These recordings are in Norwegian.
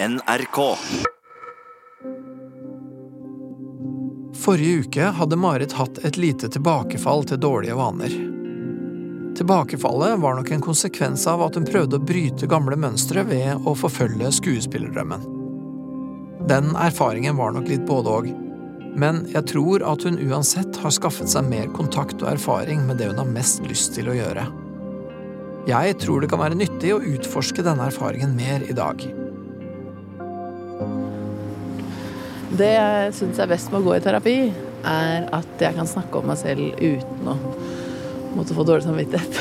NRK. Forrige uke hadde Marit hatt et lite tilbakefall til dårlige vaner. Tilbakefallet var nok en konsekvens av at hun prøvde å bryte gamle mønstre ved å forfølge skuespillerdrømmen. Den erfaringen var nok litt både òg, men jeg tror at hun uansett har skaffet seg mer kontakt og erfaring med det hun har mest lyst til å gjøre. Jeg tror det kan være nyttig å utforske denne erfaringen mer i dag. Det jeg syns er best med å gå i terapi, er at jeg kan snakke om meg selv uten å måtte få dårlig samvittighet.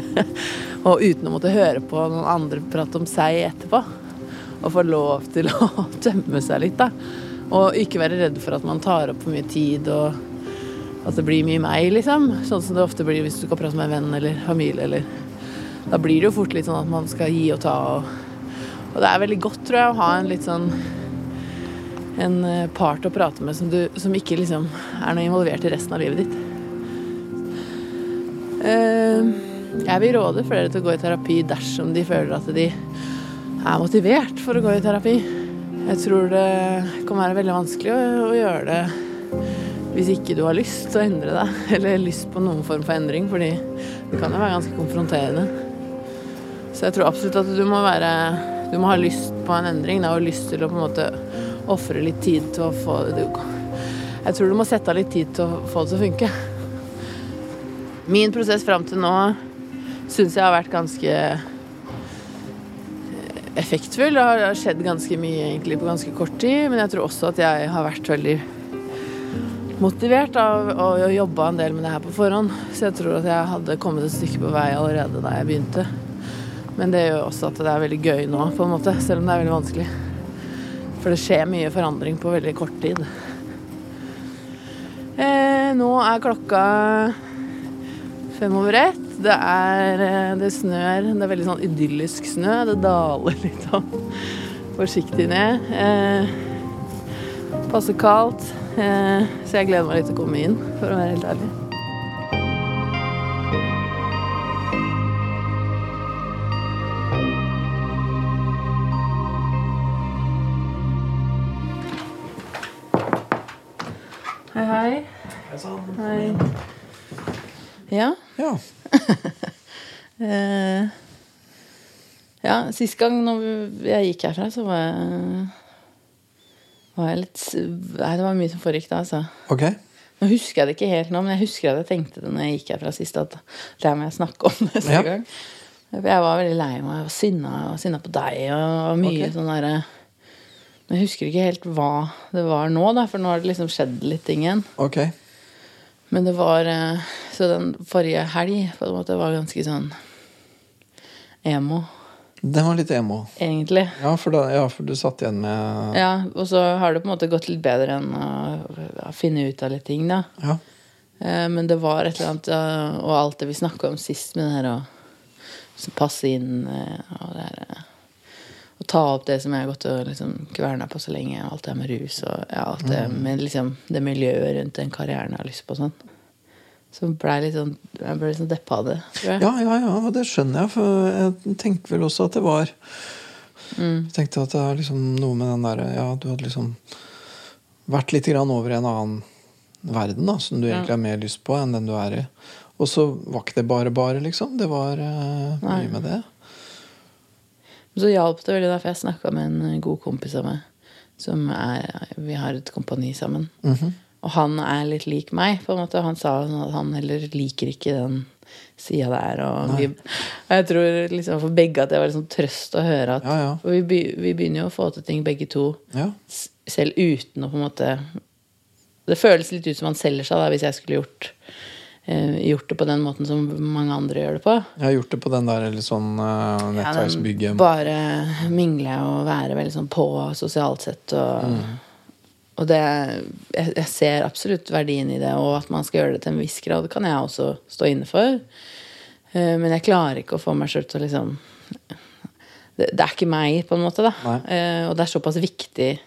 og uten å måtte høre på noen andre prate om seg etterpå. Og få lov til å tømme seg litt, da. Og ikke være redd for at man tar opp for mye tid, og at det blir mye meg, liksom. Sånn som det ofte blir hvis du skal prate med en venn eller familie, eller Da blir det jo fort litt sånn at man skal gi og ta, og, og det er veldig godt, tror jeg, å ha en litt sånn en eh, part å prate med som, du, som ikke liksom er noe involvert i resten av livet ditt. Eh, jeg vil råde flere til å gå i terapi dersom de føler at de er motivert for å gå i terapi. Jeg tror det kan være veldig vanskelig å, å gjøre det hvis ikke du har lyst til å endre deg, eller lyst på noen form for endring, fordi det kan jo være ganske konfronterende. Så jeg tror absolutt at du må være Du må ha lyst på en endring, da, og lyst til å på en måte ofre litt tid til å få det Jeg tror du må sette av litt tid til å få det til å funke. Min prosess fram til nå syns jeg har vært ganske effektfull. Det har skjedd ganske mye egentlig på ganske kort tid, men jeg tror også at jeg har vært veldig motivert av å jobbe en del med det her på forhånd. Så jeg tror at jeg hadde kommet et stykke på vei allerede da jeg begynte. Men det gjør også at det er veldig gøy nå, på en måte, selv om det er veldig vanskelig. For det skjer mye forandring på veldig kort tid. Eh, nå er klokka fem over ett. Det er Det snør. Det er veldig sånn idyllisk snø. Det daler litt sånn forsiktig ned. Eh, passe kaldt. Eh, så jeg gleder meg litt til å komme inn, for å være helt ærlig. Hei, hei. Ja. Ja. Eh, ja, sist gang når jeg gikk herfra, så var jeg, var jeg litt Nei, det var mye som foregikk da, altså. Okay. Nå husker jeg det ikke helt nå, men jeg husker at jeg tenkte det når jeg gikk herfra sist, at det må jeg snakke om neste Ja. gang. Jeg var veldig lei meg. Var sinna, sinna på deg og, og mye okay. sånn derre Men jeg husker ikke helt hva det var nå, da, for nå har det liksom skjedd litt ting igjen. Ok. Men det var eh, Så den forrige helg på en måte var ganske sånn emo, Den var litt emo. egentlig. Ja, for, da, ja, for du satt igjen med Ja, Og så har det på en måte gått litt bedre enn å finne ut av litt ting, da. Ja. Eh, Men det var et eller annet eh, Og alt det vi snakka om sist med det her å så passe inn og det her Å ta opp det som jeg har gått og liksom kverna på så lenge, alt det med rus og ja, alt det med liksom det miljøet rundt den karrieren jeg har lyst på sånn. Så ble jeg litt sånn Jeg ble litt sånn deppa av det, ja, ja, ja, og det skjønner jeg, for jeg tenker vel også at det var Mm. Jeg tenkte at det er liksom noe med den derre Ja, du hadde liksom vært litt grann over i en annen verden, da, som du egentlig har mer lyst på enn den du er i. Og så var ikke det bare bare, liksom. Det var Nei. mye med det. Så hjalp det veldig, da, for jeg snakka med en god kompis av meg. Som er, vi har et kompani sammen. Mhm. Og han er litt lik meg. på en måte. Han sa sånn at han heller liker ikke den sida der. Og, vi, og jeg tror liksom for begge at det var liksom trøst å høre at Ja, ja. For vi, vi begynner jo å få til ting begge to, Ja. selv uten å på en måte Det føles litt ut som han selger seg da, hvis jeg skulle gjort, eh, gjort det på den måten som mange andre gjør det på. Jeg har gjort det på den der eller sånn uh, Ja. Bare mingle og være veldig sånn på sosialt sett. Og, Mm. og det jeg, jeg ser absolutt verdien i det, og at man skal gjøre det til en viss grad, kan jeg også stå inne for. Eh, Men jeg klarer ikke å få meg sjøl til å liksom det, det er ikke meg, på en måte. da. Eh, Og det er såpass viktig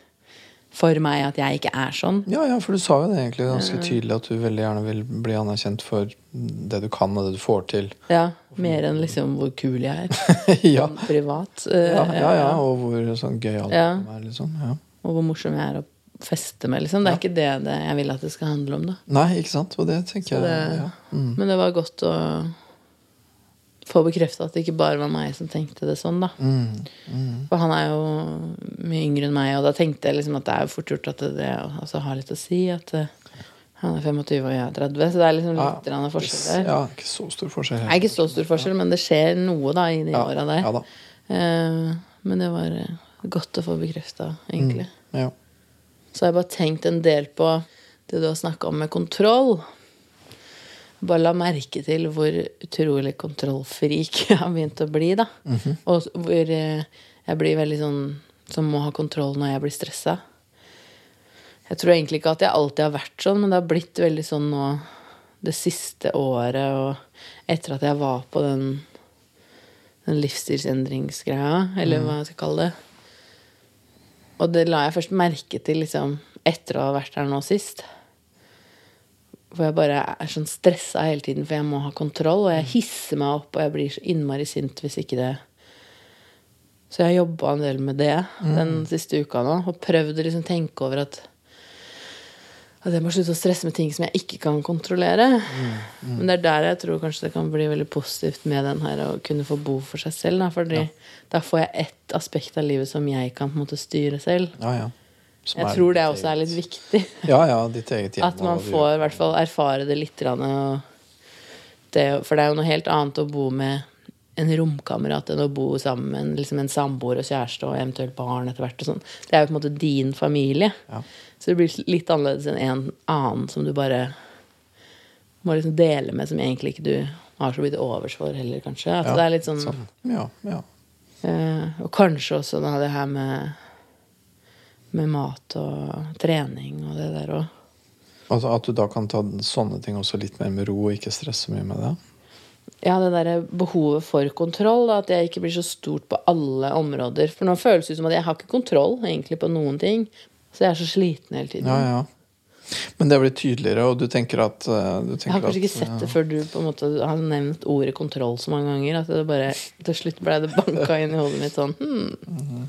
for meg at jeg ikke er sånn. Ja, ja, for du sa jo det egentlig ganske tydelig at du veldig gjerne vil bli anerkjent for det du kan, og det du får til. Ja, Mer enn liksom hvor kul jeg er ja. sånn privat. eh, Ja, ja, ja, og hvor sånn gøy alt Ja. er. liksom. Ja. Og hvor morsom jeg er å feste med. liksom. Det er ikke det, det jeg vil at det skal handle om. da. Nei, ikke sant? Og det tenker det, jeg ja. mm. Men det var godt å få bekrefta at det ikke bare var meg som tenkte det sånn. da. Mm. Mm. For han er jo mye yngre enn meg, og da tenkte jeg liksom at det er jo fort gjort at det, det altså, har litt å si. At uh, han er 25 og jeg er 30, så det er liksom Ja, litt grann forskjell der. Ja, ikke så stor forskjell. Det er ikke så stor forskjell, men det skjer noe da i de ja. åra der. Ja da. Eh, men det var eh, godt å få bekrefta, egentlig. Ja. Så har jeg bare tenkt en del på det du har snakka om med kontroll. Bare la merke til hvor utrolig kontrollfrik jeg har begynt å bli. da. Og hvor eh, jeg blir veldig sånn som må ha kontroll når jeg blir stressa. Jeg tror egentlig ikke at jeg alltid har vært sånn, men det har blitt veldig sånn nå det siste året og etter at jeg var på den, den livsstilsendringsgreia, eller hva jeg skal kalle det. Og det la jeg først merke til liksom, etter å ha vært der nå sist. For jeg bare er sånn stressa hele tiden, for jeg må ha kontroll. Og jeg hisser meg opp, og jeg blir så innmari sint hvis ikke det Så jeg har jobba en del med det den siste uka nå, og prøvd å liksom tenke over at at jeg må slutte å stresse med ting som jeg ikke kan kontrollere. Men det er der jeg tror kanskje det kan bli veldig positivt med den her å kunne få bo for seg selv. Da, fordi da får jeg ett aspekt av livet som jeg kan på en måte styre selv. ja, ja. Jeg tror det også er litt viktig. Ja, ja, ditt eget hjem. At man får i hvert fall erfare det litt. Det, for det er jo noe helt annet å bo med en romkamerat enn å bo sammen med en, liksom en samboer og kjæreste og eventuelt barn etter hvert. sånn. Det er jo på en måte din familie. Ja. Så det blir litt annerledes enn en annen som du bare må liksom dele med, som egentlig ikke du har så blitt overs for heller, kanskje. At Ja, det er litt sånn, sånn. Ja, ja. eh, Og kanskje også da det her med, med mat og trening og det der òg. Altså At du da kan ta sånne ting også litt mer med ro og ikke stresse mye med det. Ja, det derre behovet for kontroll. Da, at jeg ikke blir så stort på alle områder. For nå føles det ut som at jeg har ikke kontroll egentlig på noen ting. Så jeg er så sliten hele tiden. Ja, ja. Men det blir tydeligere, og du tenker at eh, du tenker Jeg har kanskje at, ikke sett det før du på en måte har nevnt ordet kontroll så mange ganger. At det bare, til slutt ble det banka inn i hodet mitt sånn hmm.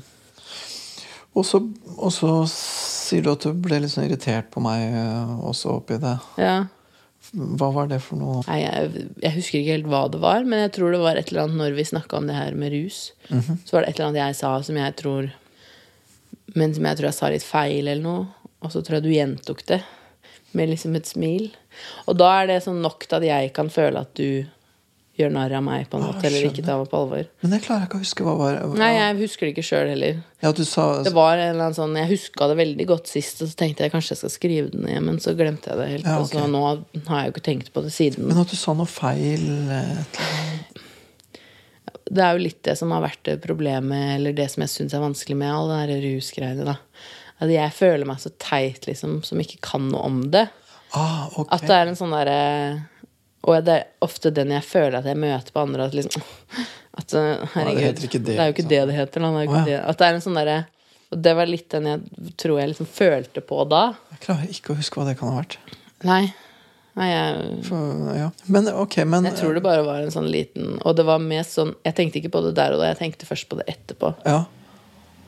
Og så, og så sier du at du ble litt sånn irritert på meg eh, også oppi det. Ja. Hva var det for noe? Nei, jeg, jeg husker ikke helt hva det var, men jeg tror det var et eller annet når vi snakka om det her med rus. Så var det et eller annet jeg sa som jeg tror Men som jeg tror jeg sa litt feil eller noe. Og så tror jeg du gjentok det med liksom et smil. Og da er det sånn nok til at jeg kan føle at du gjør narr av meg, på en Ah, måte, eller ikke ta tar meg på alvor. Men jeg klarer ikke å huske. Hva var Nei, jeg husker det ikke sjøl heller. Ja, du sa Det var en eller annen sånn, Jeg huska det veldig godt sist, og så tenkte jeg kanskje jeg skal skrive det ned, men så glemte jeg det helt. Ja, Og så nå har jeg jo ikke tenkt på det siden. Men at du sa noe feil eh. Det er jo litt det som har vært det problemet, eller det som jeg syns er vanskelig med alle de rusgreiene. da. At jeg føler meg så teit, liksom, som ikke kan noe om det. Ah, okay. At det er en sånn derre Og det er ofte den jeg føler at jeg møter på andre. At liksom at, uh, Herregud. heter det. det, er jo ikke liksom. det det heter. Det Å, ja. det. At det er en sånn derre Og det var litt den jeg tror jeg liksom følte på da. Jeg klarer ikke å huske hva det kan ha vært. Nei. Nei, jeg For, ja. Men ok, men jeg tror det bare var en sånn liten Og det var mest sånn Jeg tenkte ikke på det der og da, jeg tenkte først på det etterpå. Ja.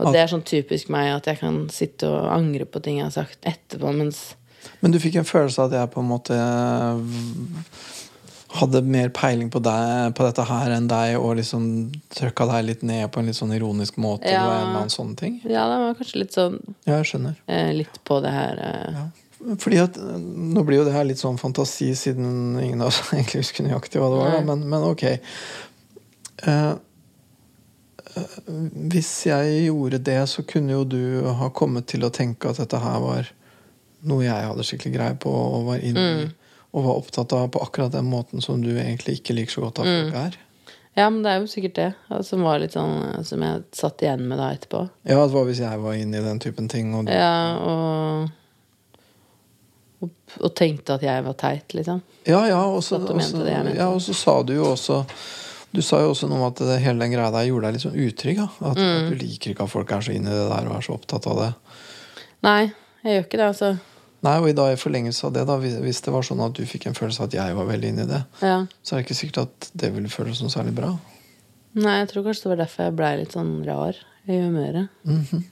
Og det er sånn typisk meg at jeg kan sitte og angre på ting jeg har sagt etterpå, mens Men du fikk en følelse av at jeg på en måte eh, hadde mer peiling på, deg, på dette her enn deg, og liksom trøkka deg litt ned på en litt sånn ironisk måte? Ja. eller en eller annen sånn ting? Ja, det var kanskje litt sånn Ja, jeg skjønner. eh, Litt på det her eh, Ja. Fordi at eh, Nå blir jo det her litt sånn fantasi, siden ingen av oss egentlig husker nøyaktig hva det var. Men, men ok. Eh, eh, hvis jeg gjorde det, så kunne jo du ha kommet til å tenke at dette her var noe jeg hadde skikkelig greie på og var inne i. Og var opptatt av på akkurat den måten som du egentlig ikke liker så godt at folk er. Ja, men det er jo sikkert det. ja, Som var litt sånn eh, Som jeg satt igjen med da etterpå. Ja, hva hvis jeg var inne i den typen ting? Og, Ja, og og, tenkte at jeg var teit, liksom. Ja, ja, og så, ja, sa du jo også Du sa jo også noe om at det, hele den greia der gjorde deg litt sånn utrygg. Ja. At, Mm. at du liker ikke at folk er så inne i det der og er så opptatt av det. Nei, jeg gjør ikke det, altså. Nei, og i dag i forlengelse av det, da, hvis det var sånn at du fikk en følelse av at jeg var veldig inne i det, Ja. så er det ikke sikkert at det ville føles noe særlig bra. Nei, jeg tror kanskje det var derfor jeg blei litt sånn rar i humøret. Mhm.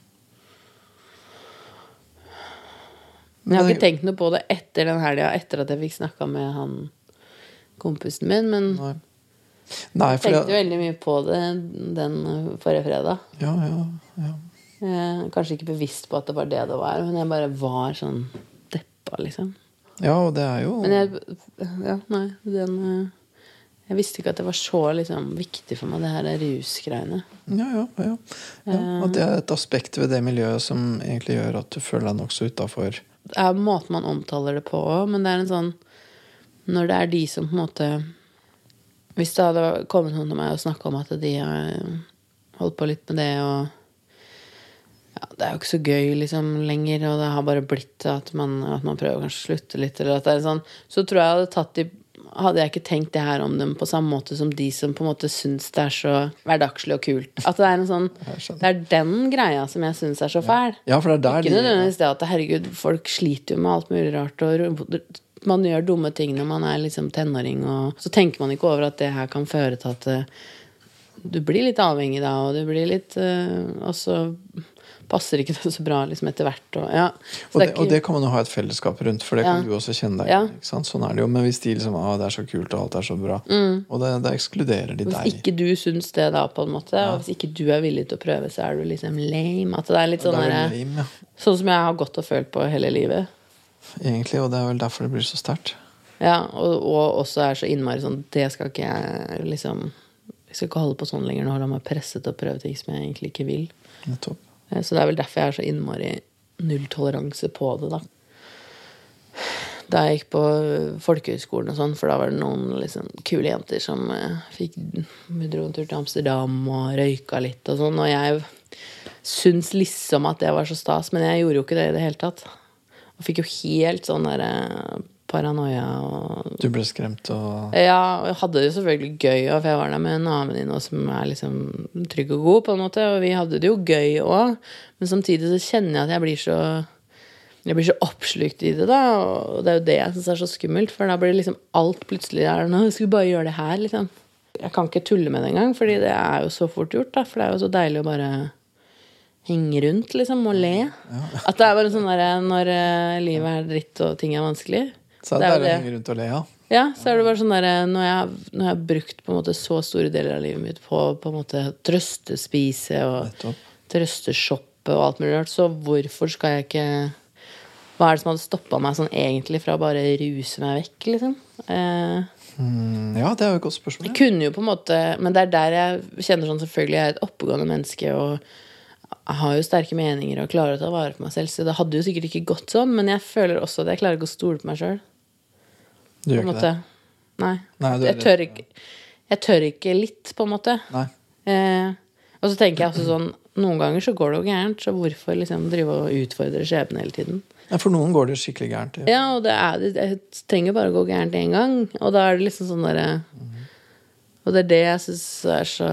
Men jeg har ikke tenkt noe på det etter den helga, etter at jeg fikk snakka med han kompisen min, men Nei, Nei jeg tenkte veldig mye på det den forrige fredag. ja, ja, ja. Er kanskje ikke bevisst på at det var det det var, men jeg bare var sånn deppa, liksom. ja, og det er jo Men jeg Ja, nei, den eh, Jeg visste ikke at det var så liksom, viktig for meg, det her rusgreiene. Ja, ja, ja. ja. Og det er et aspekt ved det miljøet som egentlig gjør at du føler deg nokså utafor. Det er måten man omtaler det på òg, men det er en sånn Når det er de som på en måte Hvis det hadde kommet noen til meg og snakka om at de har holdt på litt med det, og ja, det er jo ikke så gøy liksom lenger, og det har bare blitt at man, at man prøver å slutte litt, eller at det er sånn, så tror jeg jeg hadde tatt de hadde jeg ikke tenkt det her om dem på samme måte som de som på en måte syns det er så hverdagslig og kult. At det er en sånn Det er den greia som jeg syns er så fæl. Ja, der Ikke nødvendigvis det at herregud, folk sliter jo med alt mulig rart. Og man gjør dumme ting når man er liksom tenåring, og så tenker man ikke over at det her kan føre til at eh, du blir litt avhengig da, og du blir litt eh, Og så passer ikke det så bra liksom etter hvert. Og, ja. Og, det, det ikke- og det kan man jo ha et fellesskap rundt, for det Ja. kan du også kjenne deg Ja. Sånn er det jo. Men hvis de liksom ah, det er så kult, og alt er så bra, og det, det ekskluderer de Hvis deg. ikke du syns det, da, på en måte, og hvis ikke du er villig til å prøve, så er du liksom lame. At det er litt sånn er der, lame, ja. Sånn som jeg har gått og følt på hele livet. Egentlig, og det er vel derfor det blir så sterkt. Ja, og, og også er så innmari sånn Det skal ikke jeg liksom Jeg skal ikke holde på sånn lenger nå. har jeg meg presset til å prøve ting som jeg egentlig ikke vil. Nettopp. Eh, Så det er vel derfor jeg er så innmari nulltoleranse på det, da. Da jeg gikk på folkehøyskolen og sånn, for da var det noen liksom, kule jenter som eh, fikk dro en tur til Amsterdam og røyka litt og sånn, og jeg syns liksom at det var så stas, men jeg gjorde jo ikke det i det hele tatt. Og fikk jo helt sånn derre paranoia og Du ble skremt og ja, jeg hadde det jo selvfølgelig gøy, og for jeg var der med en annen venninne som er liksom trygg og god, på en måte, og vi hadde det jo gøy òg, men samtidig så kjenner jeg at jeg blir så jeg blir så oppslukt i det, da, og det er jo det jeg syns er så skummelt, for da blir liksom alt plutselig der nå skal vi bare gjøre det her, liksom. Jeg kan ikke tulle med det engang, fordi det er jo så fort gjort, da, for det er jo så deilig å bare henge rundt, liksom, og le. At det er bare sånn derre når eh, livet er dritt og ting er vanskelig. Så Det er jo det. rundt og le, ja. Ja, så er det bare sånn der Når jeg, når jeg har brukt på en måte så store deler av livet mitt på på en måte trøstespise og trøsteshoppe og alt mulig rart, så hvorfor skal jeg ikke Hva er det som hadde stoppa meg sånn egentlig fra bare ruse meg vekk, liksom? Eh, Mm, ja, det er jo et godt spørsmål. jeg kunne jo på en måte Men det er der jeg kjenner sånn Selvfølgelig jeg er et oppegående menneske og jeg har jo sterke meninger og klarer å ta vare på meg selv, så det hadde jo sikkert ikke gått sånn, men jeg føler også at jeg klarer ikke å stole på meg sjøl. Du gjør ikke det? Nei. Nei, jeg, tør ikke, jeg tør ikke litt, på en måte. Eh, og så tenker jeg også sånn Noen ganger så går det jo gærent, så hvorfor liksom drive og utfordre skjebnen hele tiden? Ja, For noen går det skikkelig gærent. Ja. Ja, og det, er, det, det trenger bare å gå gærent én gang, og da er det liksom sånn derre Og det er det jeg syns er så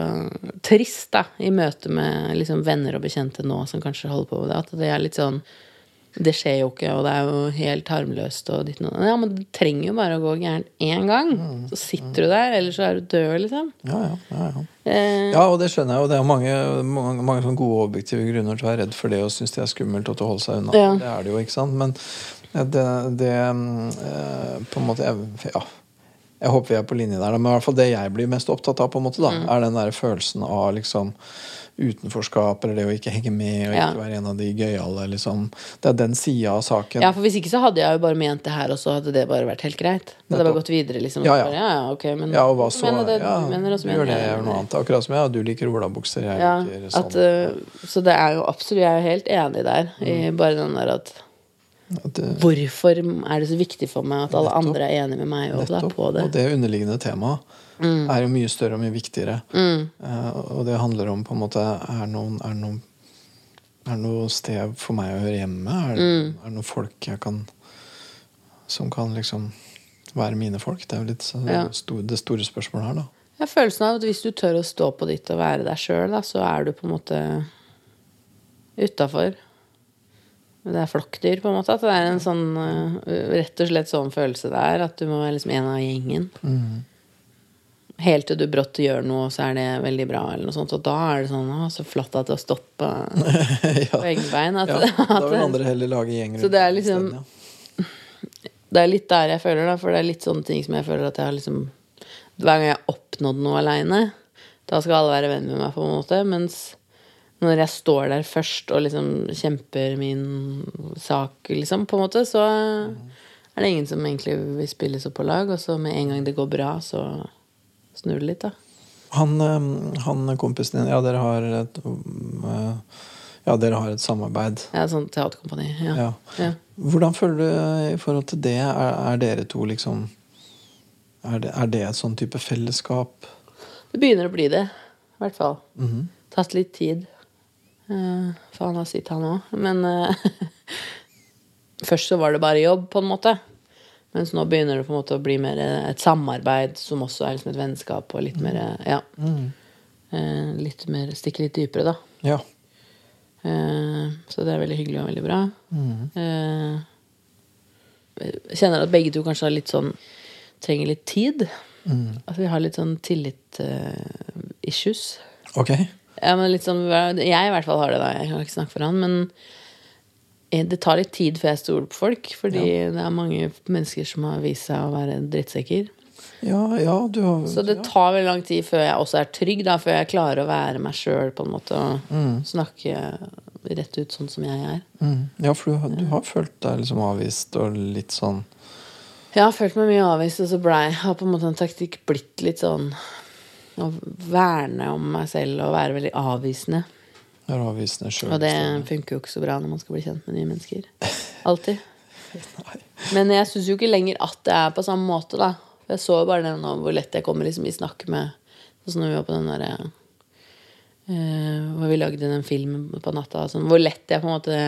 trist, da, i møte med liksom venner og bekjente nå som kanskje holder på med det, at det er litt sånn det skjer jo ikke, og det er jo helt harmløst. Og ditt, ja, men det trenger jo bare å gå gærent én gang. Så sitter du der, eller så er du død, liksom. Ja, ja, ja, ja. Eh, ja, og det skjønner jeg jo. Det er mange, mange, mange sånne gode objektive grunner til å være redd for det og synes det er skummelt og til å holde seg unna. Ja. Det er det jo, ikke sant? Men det, det eh, På en måte Ja. Jeg håper vi er på linje der, men i hvert fall det jeg blir mest opptatt av, på en måte da, Mm. er den der følelsen av liksom utenforskap, eller det å ikke henge med og Ja. ikke være en av de gøyale. Liksom. Det er den sida av saken. Ja, for hvis ikke så hadde jeg jo bare ment det her, og så hadde det bare vært helt greit. Det hadde bare gått videre, liksom. Ja, ja. Bare, ja, okay, ok, men Ja, og hva så? mener det ja, du mener, også, mener gjør det, jeg jeg gjør noe annet. Akkurat som jeg, og du liker olabukser, jeg Ja, liker sånn. at, uh, så det er jo absolutt Jeg er jo helt enig der. I Mm. bare den der At det- Hvorfor er det så viktig for meg at alle Nettopp. andre er enig med meg og da på det? Og det underliggende temaet er jo mye større og mye viktigere. Mm. Uh, og det handler om på en måte Er det noen, noen, noe sted for meg å høre hjemme? Er det, Mm. er det noen folk jeg kan Som kan liksom være mine folk? Det er jo litt så, Ja. stor, det store spørsmålet her, da. Jeg har følelsen av at hvis du tør å stå på ditt og være deg sjøl, så er du på en måte utafor. Det er flokkdyr, på en måte. At det er en sånn eh, rett og slett sånn følelse det er. At du må være liksom en av gjengen. Helt til du brått gjør noe, så er det veldig bra, eller noe sånt. Og da er det sånn Å, så flott at du har stått på, på egne bein. At, Ja, da vil andre heller lage gjeng Så det er liksom- ja. det er litt der jeg føler, da. For det er litt sånne ting som jeg føler at jeg har liksom Hver gang jeg har oppnådd noe aleine, da skal alle være venn med meg, på en måte. Mens når jeg står der først og liksom kjemper min sak, liksom, på en måte, så er det ingen som egentlig vil spille så på lag. Og så med en gang det går bra, så snur det litt, da. Han, eh, han kompisen din Ja, dere har et eh, Ja, dere har et samarbeid. Ja, sånn teaterkompani. Ja. Ja. ja. Hvordan føler du i forhold til det? Er, er dere to liksom er det, er det et sånn type fellesskap? Det begynner å bli det, i hvert fall. Mhm. Tatt litt tid. Uh, for han har sitt, han òg. Men eh, først så var det bare jobb, på en måte. Mens nå begynner det på en måte å bli mer et samarbeid som også er liksom et vennskap. Og litt mer Ja. Eh, litt mer Stikke litt dypere, da. Ja. Eh, så det er veldig hyggelig og veldig bra. Mm. Eh, jeg kjenner at begge to kanskje har litt sånn trenger litt tid. Mm. At vi har litt sånn tillit-issues. Ok. Ja, sånn, jeg i hvert fall har det, da. Jeg kan ikke snakke for han. Men eh, det tar litt tid før jeg stoler på folk. Fordi det er mange mennesker som har vist seg å være drittsekker. Ja, ja, du har Så det tar veldig lang tid før jeg også er trygg, da, før jeg klarer å være meg sjøl. Og snakke rett ut sånn som jeg er. Mm. Ja, for du, har- du har følt deg liksom avvist og litt sånn Jeg har følt meg mye avvist, og så blei har på en måte en taktikk blitt litt sånn å verne om meg selv og være veldig avvisende. avvisende selv, Og det funker jo ikke så bra når man skal bli kjent med nye mennesker. Alltid. Men jeg syns jo ikke lenger at det er på samme måte, da. Jeg så jo bare det nå, hvor lett jeg kommer liksom i snakk med Sånn når vi var på den derre eh, Hvor vi lagde den filmen på natta. Sånn, hvor lett jeg på en måte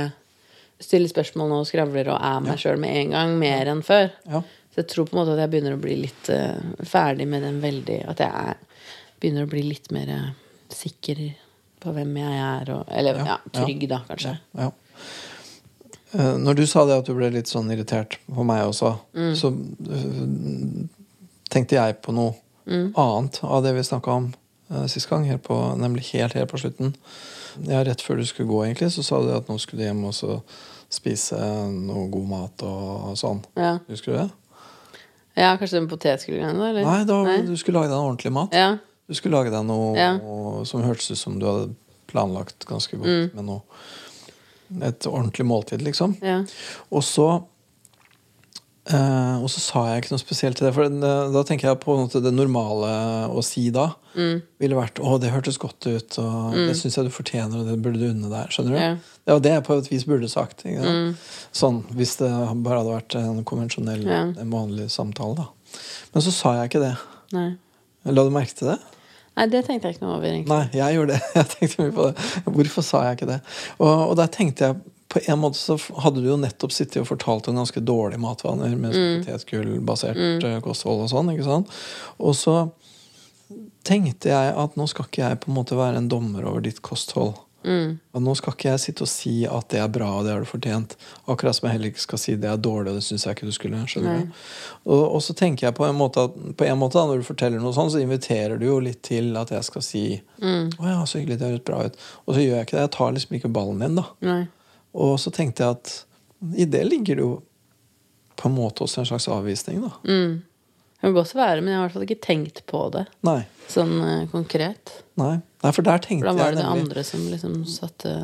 stiller spørsmål nå og skravler og er meg sjøl med en gang, mer enn før. Ja. Så jeg tror på en måte at jeg begynner å bli litt eh, ferdig med den veldig At jeg er, begynner å bli litt mer eh, sikker på hvem jeg er, og Eller ja, trygg, da, kanskje. Ja. Eh, Når du sa det at du ble litt sånn irritert på meg også, Mm. så eh, tenkte jeg på noe Mm. annet av det vi snakka om uh, sist gang, helt på, nemlig helt, helt på slutten. Ja, rett før du skulle gå, egentlig, så sa du at nå skulle du hjem og så spise noe god mat og sånn. Ja. Husker du det? ja, kanskje den da? Eller? Nei, da, du skulle lage deg noe ordentlig mat. Ja. Du skulle lage deg noe Ja. som hørtes ut som du hadde planlagt ganske godt. Mm. Med noe, et ordentlig måltid, liksom. ja. Og så eh, Og så sa jeg ikke noe spesielt til det. For det- da tenker jeg på det normale å si da Mm. ville vært 'Å, det hørtes godt ut', og 'det syns jeg du fortjener', og 'det burde du unne deg'. Skjønner du? Ja. Det var det jeg på et vis burde sagt. Sant? Sånn, Hvis det bare hadde vært en konvensjonell, en vanlig samtale. da Men så sa jeg ikke det. Nei. La du merke til det? Nei, det tenkte jeg ikke noe over, egentlig. Nei, jeg gjorde det. Jeg tenkte mye på det. Hvorfor sa jeg ikke det? Og, og der tenkte jeg På en måte så hadde du jo nettopp sittet og fortalt om ganske dårlige matvaner med Mm. potetgullbasert eh, kosthold og sånn. ikke sant? Og så tenkte jeg at nå skal ikke jeg på en måte være en dommer over ditt kosthold. Mm. Og nå skal ikke jeg sitte og si at det er bra, og det har du fortjent. Akkurat som jeg heller ikke skal si det er dårlig, og det syns jeg ikke du skulle. Og, og så tenker jeg på en måte at på en måte da, når du forteller noe sånn, så inviterer du jo litt til at jeg skal si Mm. 'Å ja, så hyggelig, det høres bra ut'. Og så gjør jeg ikke det. Jeg tar liksom ikke ballen din, da. Nei. Og så tenkte jeg at i det ligger det jo på en måte også en slags avvisning, da. Mm. Det kan godt være, men jeg har i hvert fall ikke tenkt på det Nei. sånn eh, konkret. Nei. Nei, for der tenkte da var jeg det det andre som liksom satte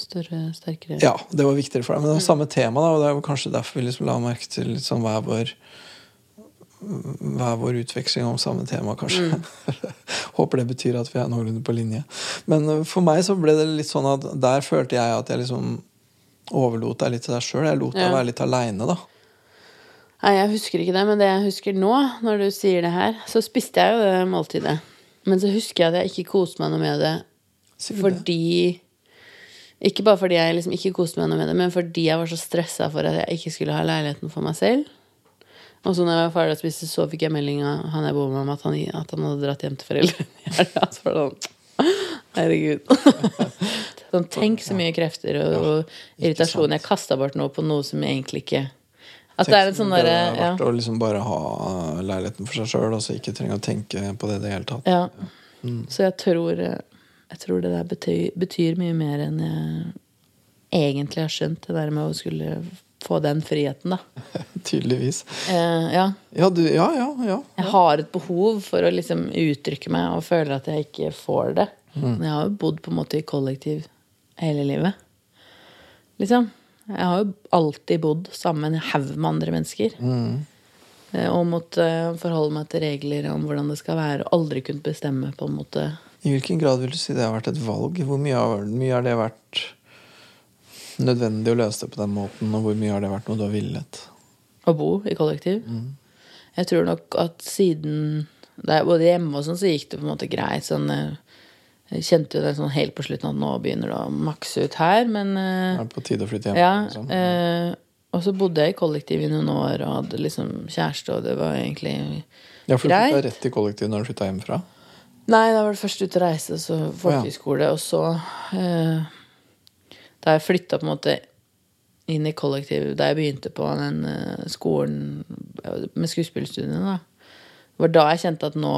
større, sterkere Ja, det var viktigere for deg. Men det var samme tema, da, og det er kanskje derfor vi liksom la merke til litt sånn hver vår hver vår utveksling om samme tema, kanskje. Mm. Håper det betyr at vi er noenlunde på linje. Men uh, for meg så ble det litt sånn at der følte jeg at jeg liksom overlot deg litt til deg sjøl. Jeg lot deg Ja. være litt aleine, da. Nei, jeg husker ikke det, men det jeg husker nå, når du sier det her, så spiste jeg jo det måltidet. Men så husker jeg at jeg ikke koste meg noe med det fordi Ikke bare fordi jeg liksom ikke koste meg noe med det, men fordi jeg var så stressa for at jeg ikke skulle ha leiligheten for meg selv. Og så når jeg var ferdig å spise, så fikk jeg melding av han jeg bor med, om at han, at han hadde dratt hjem til foreldrene i helga. Så var det sånn Herregud. Sånn, tenk så mye krefter og, og irritasjon jeg kasta bort nå på noe som egentlig ikke At det er en sånn det derre er ja. verdt å liksom bare ha leiligheten for seg sjøl, altså så ikke trenge å tenke på det i det hele tatt. ja. Så jeg tror Jeg tror det der betyr, betyr mye mer enn jeg egentlig har skjønt. Det der med å skulle få den friheten, da. Tydeligvis. Eh, ja. Ja, du, ja, ja. ja. Jeg har et behov for å liksom uttrykke meg og føler at jeg ikke får det. Men jeg har jo bodd på en måte i kollektiv hele livet. Liksom. Jeg har jo alltid bodd sammen med en haug med andre mennesker. Mm. Og måtte forholde meg til regler om hvordan det skal være, og aldri kunnet bestemme på en måte I hvilken grad vil du si det har vært et valg? Hvor mye har, mye har det vært nødvendig å løse det på den måten, og hvor mye har det vært noe du har villet? å bo i kollektiv. Jeg tror nok at siden da jeg bodde hjemme og sånn, så gikk det på en måte greit. Sånn, eh, jeg kjente jo det sånn helt på slutten at nå begynner det å makse ut her, men Det Er på tide å flytte hjem? Ja. liksom? Eh, og så bodde jeg i kollektiv i noen år og hadde liksom kjæreste, og det var egentlig ja, for du flytta rett i kollektiv når du flytta hjemmefra? Nei, da var det først ut å reise, så folkehøyskole, og så eh, Da jeg flytta på en måte inn i kollektiv da jeg begynte på den eh, skolen eh, med skuespillerstudiene, da. Var da jeg kjente at nå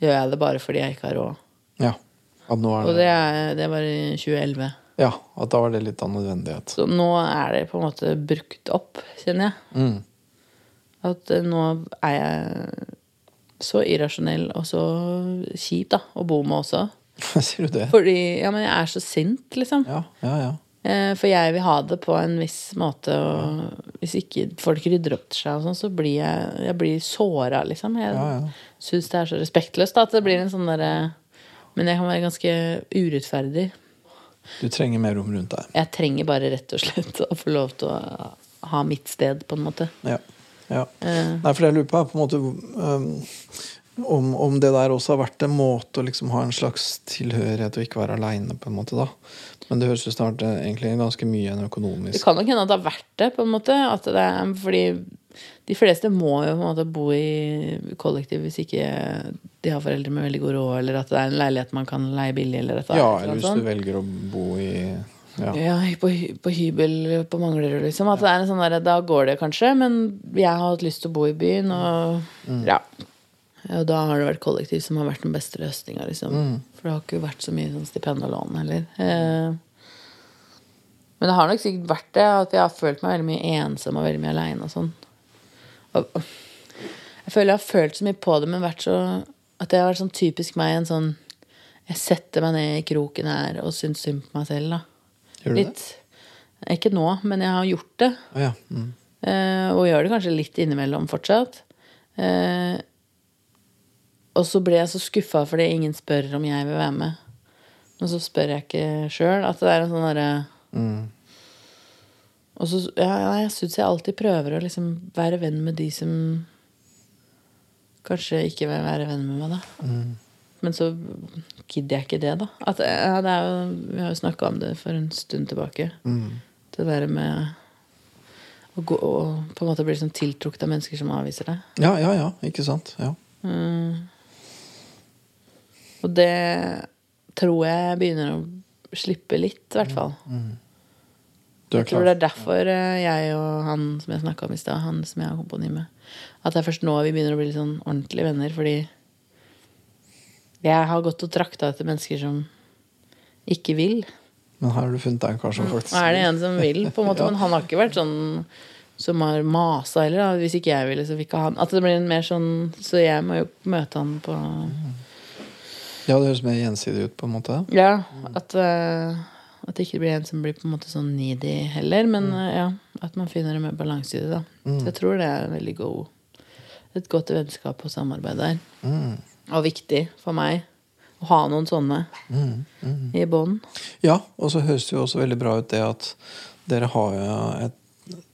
gjør jeg det bare fordi jeg ikke har råd. Ja. At nå er Og det, det, er, det var i 2011. ja, at da var det litt av nødvendighet. Så nå er det på en måte brukt opp, kjenner jeg. Mm. At eh, nå er jeg så irrasjonell og så kjip da, å bo med også. Sier du det? Fordi ja, men jeg er så sint, liksom. Ja, ja, ja. Eh, For jeg vil ha det på en viss måte, og hvis ikke folk rydder opp til seg, og sånn, så blir jeg, jeg såra, liksom. Jeg Ja, ja. syns det er så respektløst da, at det blir en sånn derre Men jeg kan være ganske urettferdig. Du trenger mer rom rundt deg. Jeg trenger bare rett og slett å få lov til å ha mitt sted, på en måte. Ja. ja. Eh. Nei, for jeg lurer på, på en måte um, om, om det der også har vært en måte å liksom ha en slags tilhørighet og ikke være aleine, på en måte, da. Men det høres ut som det har vært egentlig ganske mye en Det kan nok hende at det har vært det, på en måte. At det er, fordi de fleste må jo på en måte bo i kollektiv hvis ikke de har foreldre med veldig god råd, eller at det er en leilighet man kan leie billig, eller at det er Ja, eller hvis sånn. du velger å bo i Ja. Ja, på, på hybel på Manglerud, liksom. At det er en sånn der, da går det kanskje, men jeg har hatt lyst til å bo i byen, og ja. Og Da har det vært kollektiv som har vært den beste løsninga, liksom. For det har ikke vært så mye sånn stipend og lån heller. Eh, men det har nok sikkert vært det, at jeg har følt meg veldig mye ensom og veldig mye aleine og sånn. Og, jeg føler jeg har følt så mye på det, men vært så at det har vært sånn typisk meg en sånn Jeg setter meg ned i kroken her og syns synd på meg selv, da. Gjør du det? Ikke nå, men jeg har gjort det. Oh, ja. Mm. Eh, og gjør det kanskje litt innimellom fortsatt. Eh, og så ble jeg så skuffa fordi ingen spør om jeg vil være med. Men så spør jeg ikke sjøl. At det er en sånn derre Mm. Og så ja, jeg syns jeg alltid prøver å liksom være venn med de som kanskje ikke vil være venn med meg, da. Mm. Men så gidder jeg ikke det, da. At, ja, det jo, vi har jo snakka om det for en stund tilbake. Mm. Det der med å gå og på en måte bli sånn tiltrukket av mennesker som avviser deg. Ja, ja, ja. Ikke sant? Ja. Og det tror jeg begynner å slippe litt, i hvert fall. Mm. Jeg tror det er derfor eh, jeg og han som jeg snakka om i stad, han som jeg har komponi med, at det er først nå vi begynner å bli litt sånn ordentlige venner, fordi jeg har gått og trakta etter mennesker som ikke vil. Men her har du funnet deg en kar som faktisk er det en som vil, på en måte, men han har ikke vært sånn som har masa heller. Da. Hvis ikke jeg ville, så fikk han. At det blir en mer sånn Så jeg må jo møte han på Ja, det høres mer gjensidig ut, på en måte. Ja, at, eh, at det ikke blir en som blir på en måte sånn needy heller. Men Mm. eh, ja, at man finner en mer balanse i det. da Så jeg tror det er en veldig god et godt vennskap og samarbeid der. Mm. Og viktig for meg å ha noen sånne Mm. i bånn. Ja, og så høres det jo også veldig bra ut det at dere har jo et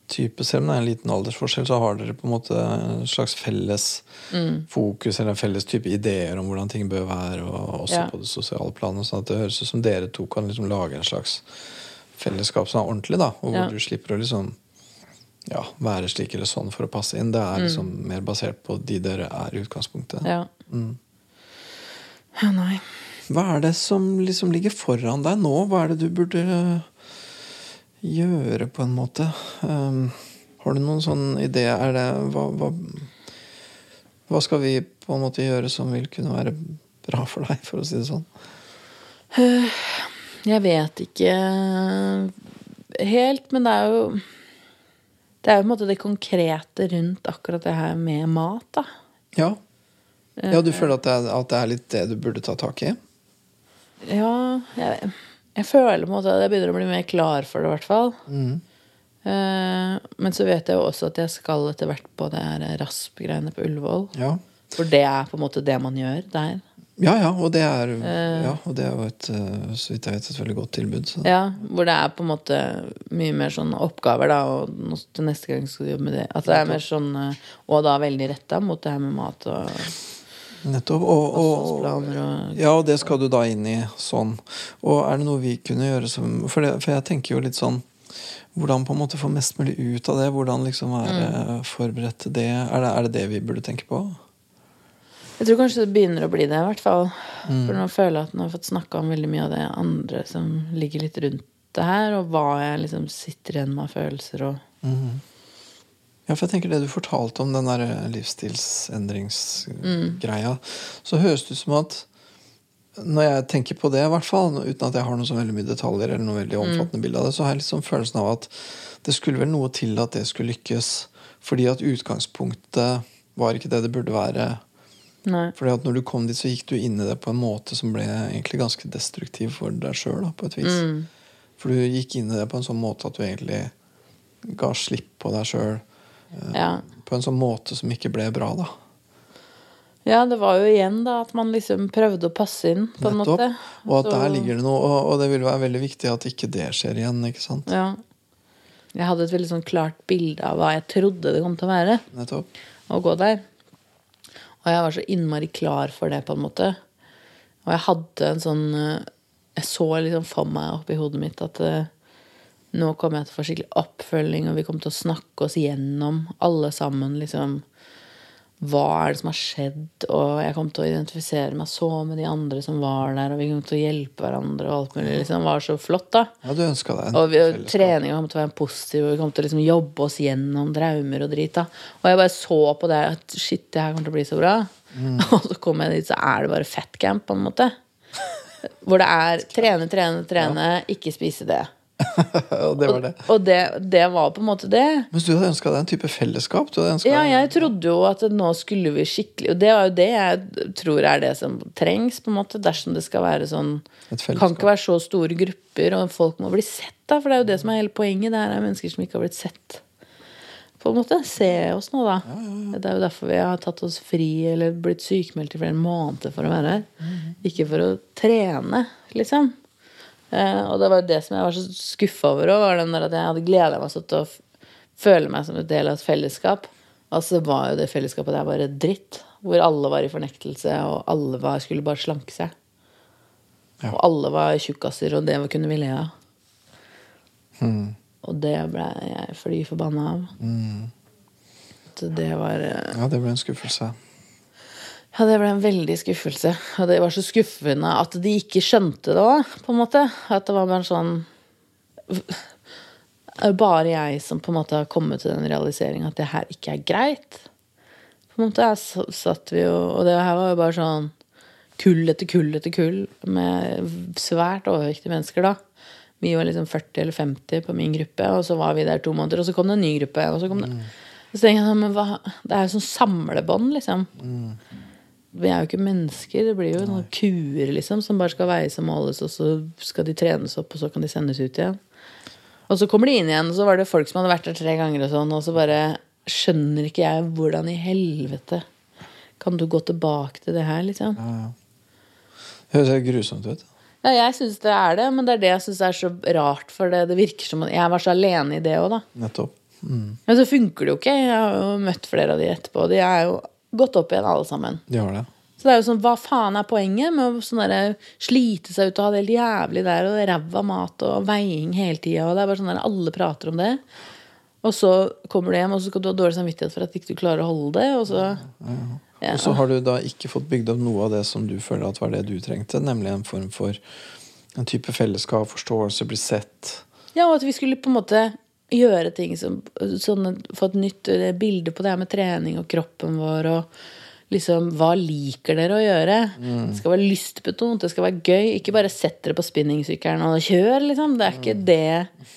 type Selv om det er en liten aldersforskjell, så har dere på en måte en slags felles Mm. fokus eller en felles type ideer om hvordan ting bør være, og også Ja. på det sosiale planet. sånn at det høres ut som dere to kan liksom lage en slags fellesskap som er ordentlig, da, og hvor Ja. du slipper å liksom ja, være slik eller sånn for å passe inn. Det er liksom mer basert på de dere er i utgangspunktet. Mm. Ja. Mm. ja, nei. hva er det som liksom ligger foran deg nå? Hva er det du burde gjøre, på en måte? Um, har du noen sånn idé? Er det hva, hva, hva skal vi på en måte gjøre som vil kunne være bra for deg, for å si det sånn? Jeg vet ikke helt, men det er jo Det er jo på en måte det konkrete rundt akkurat det her med mat, da. Ja. ja du føler at det, er, at det er litt det du burde ta tak i? Ja, jeg, jeg føler på at jeg begynner å bli mer klar for det, i hvert fall. Mm. Eh, men så vet jeg jo også at jeg skal etter hvert på det her RASP-greiene på Ullevål. Ja. For det er på en måte det man gjør der. Ja, ja, og det er, ja, og det er jo et, eh, så vidt jeg vet, et veldig godt tilbud. Så. Ja, Hvor det er på en måte mye mer sånn oppgaver, da, og til neste gang skal du jobbe med det. At det er mer sånn eh, Og da veldig retta mot det her med mat og Nettopp. Og, og, og ja, og det skal du da inn i sånn. Og er det noe vi kunne gjøre som For, det, for jeg tenker jo litt sånn hvordan på en måte få mest mulig ut av det? Hvordan liksom være forberedt til det? Er det? er det det vi burde tenke på? Jeg tror kanskje det begynner å bli det, i hvert fall. For nå føler jeg at nå har fått snakka om veldig mye av det andre som ligger litt rundt det her, og hva jeg liksom sitter igjen med av følelser og Ja, for jeg tenker det du fortalte om den der livsstilsendringsgreia, så høres det ut som at når jeg tenker på det, i hvert fall, uten at jeg har noe så veldig mye detaljer, eller noe veldig omfattende bilde av det, så har jeg liksom følelsen av at det skulle vel noe til at det skulle lykkes. Fordi at utgangspunktet var ikke det det burde være. Nei. Fordi at når du kom dit, så gikk du inn i det på en måte som ble egentlig ganske destruktiv for deg sjøl, vis. For du gikk inn i det på en sånn måte at du egentlig ga slipp på deg sjøl. Ja. På en sånn måte som ikke ble bra, da. ja, det var jo igjen da at man liksom prøvde å passe inn, på en Nettopp. måte. Og at der ligger det noe, og, og det vil være veldig viktig at ikke det skjer igjen. ikke sant? Ja. Jeg hadde et veldig sånn klart bilde av hva jeg trodde det kom til å være. Nettopp. å gå der. Og jeg var så innmari klar for det, på en måte. Og jeg hadde en sånn eh, Jeg så liksom for meg oppi hodet mitt at eh, nå kommer jeg til å få skikkelig oppfølging, og vi kommer til å snakke oss gjennom, alle sammen, liksom Hva er det som har skjedd? Og jeg kom til å identifisere meg så med de andre som var der, og vi kom til å hjelpe hverandre, og alt mulig. liksom Det var så flott, da. Ja, du ønska deg en Og vi, fellesskap. treninga kom til å være positiv, og vi kom til å liksom jobbe oss gjennom traumer og drit. da Og jeg bare så på det at shit, det her kommer til å bli så bra. Mm. Og så kom jeg dit, så er det bare fatcamp, på en måte. Hvor det er trene, trene, trene, ikke spise det. og det var det. Og det, det var på en måte det. Men du hadde ønska deg en type fellesskap? Ja, jeg trodde jo at nå skulle vi skikkelig Og det var jo det jeg tror er det som trengs, på en måte, dersom det skal være sånn. Kan ikke være så store grupper, og folk må bli sett, da. For det er jo det som er hele poenget. Det her er mennesker som ikke har blitt sett. På en måte. Se oss nå, da. Det er jo derfor vi har tatt oss fri eller blitt sykemeldt i flere måneder for å være her. Ikke for å trene, liksom. Eh, og det var det som jeg var så skuffa over òg, var den der at jeg hadde gleda meg sånn til å føle meg som et del av et fellesskap. Og så var jo det fellesskapet der bare dritt. Hvor alle var i fornektelse, og alle var, skulle bare slanke seg. Ja. Og alle var tjukkaser, og det kunne vi le av. Og det ble jeg fly forbanna av. Så det var eh, Ja, det ble en skuffelse. Ja, det ble en veldig skuffelse. Og det var så skuffende at de ikke skjønte det òg, på en måte. At det var bare sånn er bare jeg som på en måte har kommet til den realiseringen at det her ikke er greit. På en måte jeg satt vi jo Og det her var jo bare sånn kull etter kull etter kull med svært overvektige mennesker, da. Vi var liksom 40 eller 50 på min gruppe, og så var vi der to måneder, og så kom det en ny gruppe. Og så kom det Så tenker jeg, men hva Det er jo sånn samlebånd, liksom. Vi er jo ikke mennesker. Det blir jo noen kuer liksom, som bare skal veies og måles, og så skal de trenes opp, og så kan de sendes ut igjen. Og så kommer de inn igjen, og så var det folk som hadde vært der tre ganger, og sånn, og så bare skjønner ikke jeg hvordan i helvete kan du gå tilbake til det her, liksom. Høres helt grusomt ut. Ja, jeg syns det er det, men det er det jeg syns er så rart, for det, det virker som jeg var så alene i det òg, da. Nettopp. Mm. Men så funker det jo ikke. Jeg har jo møtt flere av de etterpå, de er jo gått opp igjen, alle sammen. De har det. Så det er jo sånn, Hva faen er poenget med å sånn derre slite seg ut og ha det helt jævlig der, og ræva mat og veiing hele tida, og det er bare sånn der alle prater om det. Og så kommer du hjem, og så skal du ha dårlig samvittighet for at ikke du klarer å holde det. Og så, Ja. Og så har du da ikke fått bygd opp noe av det som du føler at var det du trengte, nemlig en form for en type fellesskap, forståelse, bli sett. Ja, og at vi skulle på en måte gjøre ting som sånn, Få et nytt eh, bilde på det her med trening og kroppen vår og liksom Hva liker dere å gjøre? Det skal være lystbetont, det skal være gøy. Ikke bare sett dere på spinningsykkelen og kjør, liksom. Det er ikke det.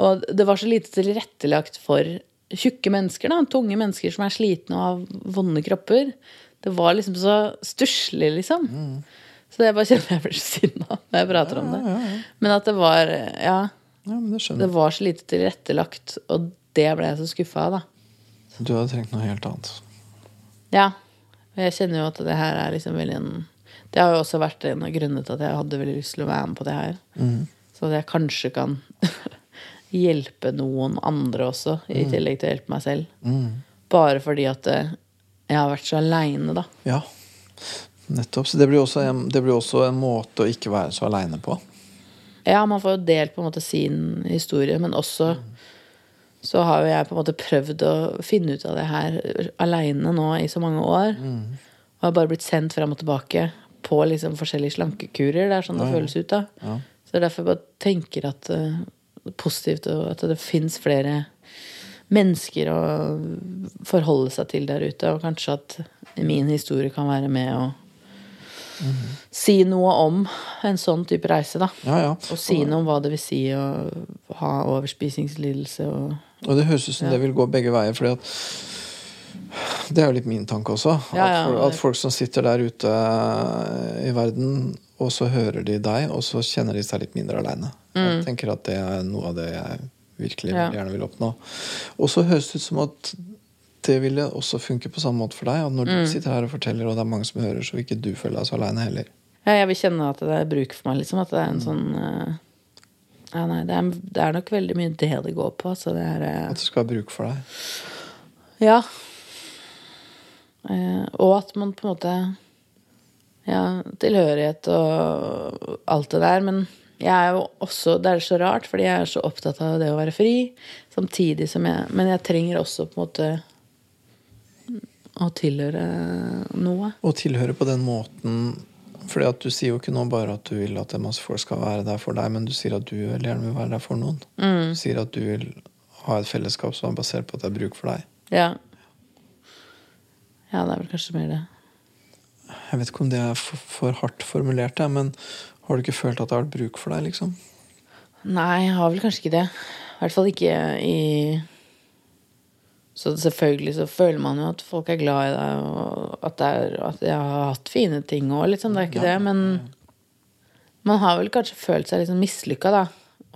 Og det var så lite tilrettelagt for tjukke mennesker, da. Tunge mennesker som er slitne og har vonde kropper. Det var liksom så stusslig, liksom. Så det bare kjenner jeg blir så sinna når jeg prater om det. Men at det var Ja, Ja, men det skjønner det var så lite tilrettelagt, og det ble jeg så skuffa av, da. Du hadde trengt noe helt annet. Ja. Og jeg kjenner jo at det her er liksom veldig en Det har jo også vært en av grunnene til at jeg hadde veldig lyst til å være med på det her. Så at jeg kanskje kan hjelpe noen andre også, i tillegg til å hjelpe meg selv. Bare fordi at eh, jeg har vært så aleine, da. Ja, nettopp. Så det blir, også en, det blir også en måte å ikke være så aleine på. Ja, man får jo delt på en måte sin historie, men også så har jo jeg på en måte prøvd å finne ut av det her aleine nå i så mange år. Og har bare blitt sendt fram og tilbake på liksom forskjellige slankekurer. Det er sånn det føles ut da. Så det er derfor jeg bare tenker at eh, det er positivt og at det fins flere mennesker å forholde seg til der ute, og kanskje at min historie kan være med å si noe om en sånn type reise, da. Ja, ja. Og si noe om hva det vil si å ha overspisingslidelse og Og det høres ut som det vil gå begge veier, fordi at det er jo litt min tanke også. Ja, ja. At, at folk som sitter der ute i verden, og så hører de deg, og så kjenner de seg litt mindre aleine. Jeg tenker at det er noe av det jeg virkelig Mm. Ja. gjerne vil oppnå. Og så høres det ut som at det ville også funke på samme måte for deg. At når Mm. du sitter her og forteller, og det er mange som hører, så vil ikke du føle deg så aleine heller. Ja, jeg vil kjenne at det er bruk for meg, liksom. At det er en sånn eh, Ja, nei, det er, det er nok veldig mye det det går på. Altså det er eh, At det skal være bruk for deg. Ja. Eh, og at man på en måte Ja, tilhørighet og alt det der. Men jeg er jo også Det er så rart, fordi jeg er så opptatt av det å være fri. Samtidig som jeg Men jeg trenger også på en måte å tilhøre noe. Å tilhøre på den måten fordi at Du sier jo ikke nå bare at du vil at en masse folk skal være der for deg, men du sier at du veldig gjerne vil være der for noen. Du sier at du vil ha et fellesskap som er basert på at det er bruk for deg. Ja. Ja, det er vel kanskje mer det. Jeg vet ikke om det er for, for hardt formulert, men har du ikke følt at det har vært bruk for deg? liksom? Nei, jeg har vel kanskje ikke det. I hvert fall ikke i Så selvfølgelig så føler man jo at folk er glad i deg, og at, det er, at jeg har hatt fine ting òg, liksom. Det er ikke det. Men man har vel kanskje følt seg liksom mislykka, da.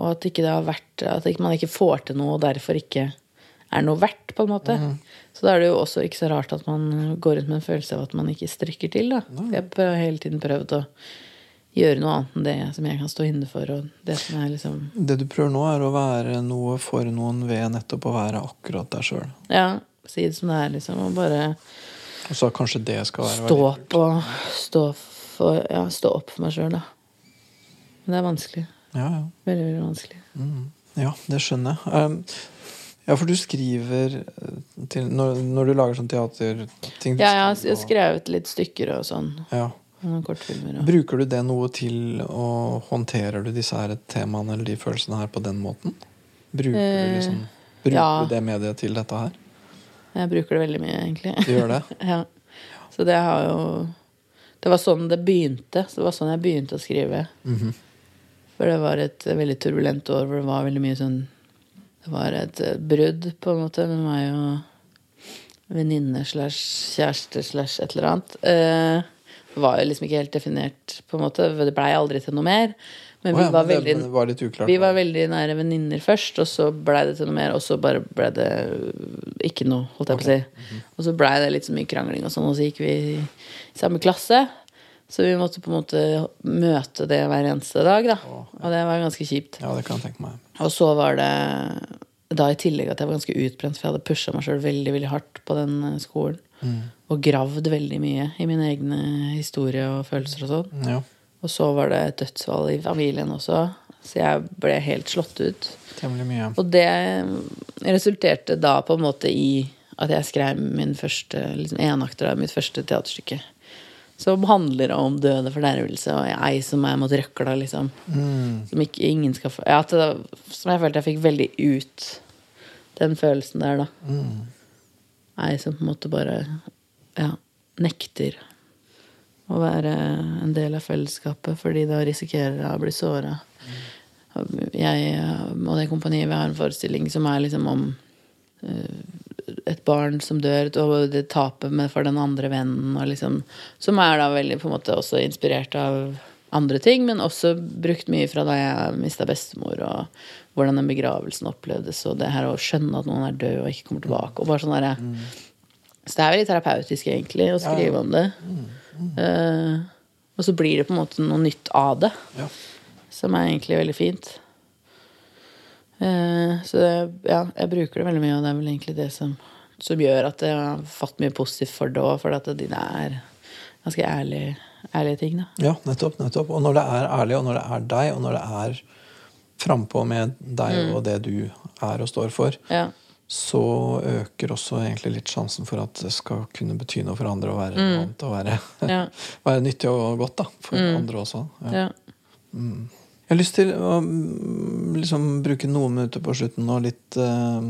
Og at ikke det har vært At man ikke får til noe, og derfor ikke er noe verdt, på en måte. Så da er det jo også ikke så rart at man går rundt med en følelse av at man ikke strekker til, da. Jeg har hele tiden prøvd å gjøre noe annet enn det som jeg kan stå inne for, det som liksom Det du prøver nå, er å være noe for noen ved nettopp å være akkurat deg sjøl. Ja, si det som det er, liksom. Og bare Og så kanskje det skal være stå opp og stå, for, ja, stå opp for meg sjøl, da. Men det er vanskelig. Ja, ja. Veldig, veldig vanskelig. Ja, det skjønner jeg. Um, ja, for du skriver eh, til, når, når du lager sånn teaterting Ja, jeg har skrevet litt stykker og sånn. ja. Og kortfilmer og Bruker du det noe til å Håndterer du disse her temaene eller de følelsene her på den måten? Bruker Eh, du liksom Bruker ja. du det mediet til dette her? Jeg bruker det veldig mye, egentlig. Du gjør det? ja. Så det har jo Det var sånn det begynte. Så det var sånn jeg begynte å skrive. Mhm. For det var et veldig turbulent år hvor det var veldig mye sånn Det var et eh, brudd, på en måte, med meg og venninne slash kjæreste slash et eller annet. Eh, var jo liksom ikke helt definert, på en måte. Det blei aldri til noe mer. Men vi ja, var men det, veldig det var uklart. vi var veldig nære venninner først, og så blei det til noe mer, og så bare blei det ikke noe, holdt jeg på å si. Mhm. Og så blei det litt så mye krangling og sånn, og så gikk vi i samme klasse. Så vi måtte på en måte møte det hver eneste dag, da. Og det var ganske kjipt. Ja, det kan jeg tenke meg. Og så var det da i tillegg at jeg var ganske utbrent, for jeg hadde pusha meg sjøl veldig veldig hardt på den skolen. skolen. Og gravd veldig mye i mine egne historie og følelser og sånn. Ja, Og så var det et dødsfall i familien også, så jeg ble helt slått ut. temmelig mye. Og det resulterte da på en måte i at jeg skrev min første liksom, enakter av mitt første teaterstykke. Som handler om døde fordervelse og ei som er mot røkla, liksom. Som ikke ingen skal få ja, det, Som jeg følte jeg fikk veldig ut den følelsen der, da. Ei som på en måte bare ja, nekter å være en del av fellesskapet fordi da risikerer jeg å bli såra. Jeg og det kompaniet vi har en forestilling som er liksom om eh, et barn som dør, og det tapet for den andre vennen, liksom, som er da veldig på en måte også inspirert av andre ting, men også brukt mye fra da jeg mista bestemor, og hvordan den begravelsen opplevdes, og det her å skjønne at noen er død og ikke kommer tilbake. og bare sånn der, Så det er veldig terapeutisk, egentlig, å skrive om det. Eh, og så blir det på en måte noe nytt av det, Ja. som er egentlig veldig fint. Uh, så det, ja, jeg bruker det veldig mye, og det er vel egentlig det som, som gjør at jeg har fått mye positivt for det òg, for at det er ganske ærlige, ærlige ting, da. Ja, nettopp. nettopp. Og når det er ærlig, og når det er deg, og når det er frampå med deg og det du er og står for, Ja. Så øker også egentlig litt sjansen for at det skal kunne bety noe for andre å være relevant og være, Ja. være nyttig og godt da, for andre også. Ja. ja. Jeg har lyst til å mm, liksom, bruke noen minutter på slutten nå, litt uh,